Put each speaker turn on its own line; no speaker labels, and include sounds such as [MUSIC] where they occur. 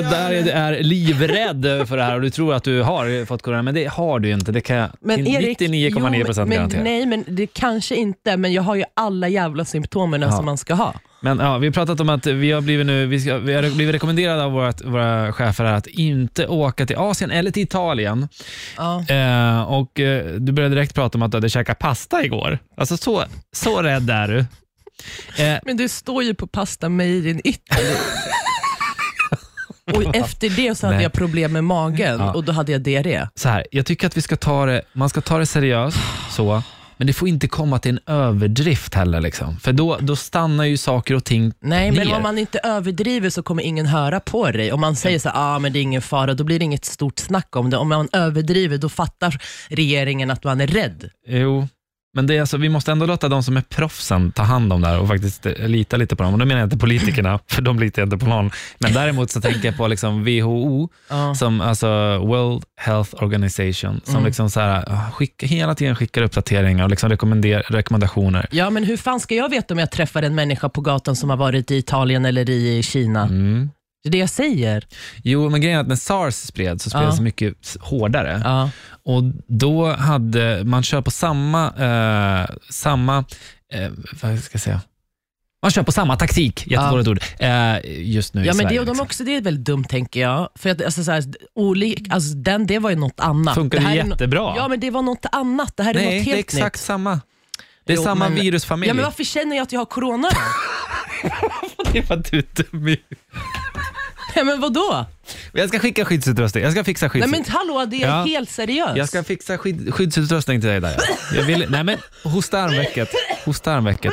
där är, är livrädd för det här och du tror att du har fått corona, men det har du ju inte. Det kan jag
Men
till
Erik,
99,9
jo,
procent
men,
garantera.
Nej, men det kanske inte, men jag har ju alla jävla symptomen
Ja.
som man ska ha.
Men ja, vi har pratat om att vi har blivit, nu, vi ska, vi har blivit rekommenderade av våra, våra chefer här att inte åka till Asien eller till Italien.
Ja.
Eh, och eh, Du började direkt prata om att du hade käkat pasta igår. Alltså så, så rädd är du. Eh,
Men det står ju på pasta made in Italy. Och efter det så hade
Nej.
jag problem med magen
Ja.
och då hade jag diarré.
så här, jag tycker att vi ska ta det, man ska ta det seriöst, så, men det får inte komma till en överdrift heller. Liksom. För då, då stannar ju saker och ting
Nej, men
ner.
om man inte överdriver så kommer ingen höra på dig. Om man säger så här, ah, men det är ingen fara, då blir det inget stort snack om det. Om man överdriver, då fattar regeringen att man är rädd.
Jo, men det är alltså, vi måste ändå låta de som är proffsen ta hand om det här och faktiskt eh, lita lite på dem. Och då menar jag inte politikerna, [LAUGHS] för de litar jag inte på någon. Men däremot så tänker jag på liksom WHO,
Ja.
som alltså World Health Organization, som
Mm.
liksom så här, ah, skick, hela tiden skickar uppdateringar och liksom rekommendationer.
Ja, men hur fan ska jag veta om jag träffar en människa på gatan som har varit i Italien eller i Kina?
Mm.
Det är det jag säger.
Jo, men grejen är att när sars spreds så spreds
Ja.
det mycket s- hårdare.
Ja.
Och då hade man kör på samma, eh, samma eh, vad ska jag säga? Man kör på samma taktik, jättedåligt ord, eh, just nu i
Ja, men
Sverige.
det, och de
liksom.
också, det är väldigt dumt tänker jag. För att, alltså, så här, olik, alltså, den, det var ju något annat.
Funkar det
här är no-
jättebra?
Ja, men det var något annat. Det här är
Nej,
något
det är
helt
exakt
nytt.
samma. Det är
Jo,
samma
men-
virusfamilj.
Ja, men varför känner jag att jag har corona då? [LAUGHS]
Det är för att du är dum i-
ja, men vadå?
Jag ska skicka skyddsutrustning. Jag ska fixa
Nej
skyddsutrustning.
men hallå, det är
Ja.
helt seriöst.
Jag ska fixa skydd, skyddsutrustning till dig där. Jag vill, nej men hosta armvecket. Hosta armvecket.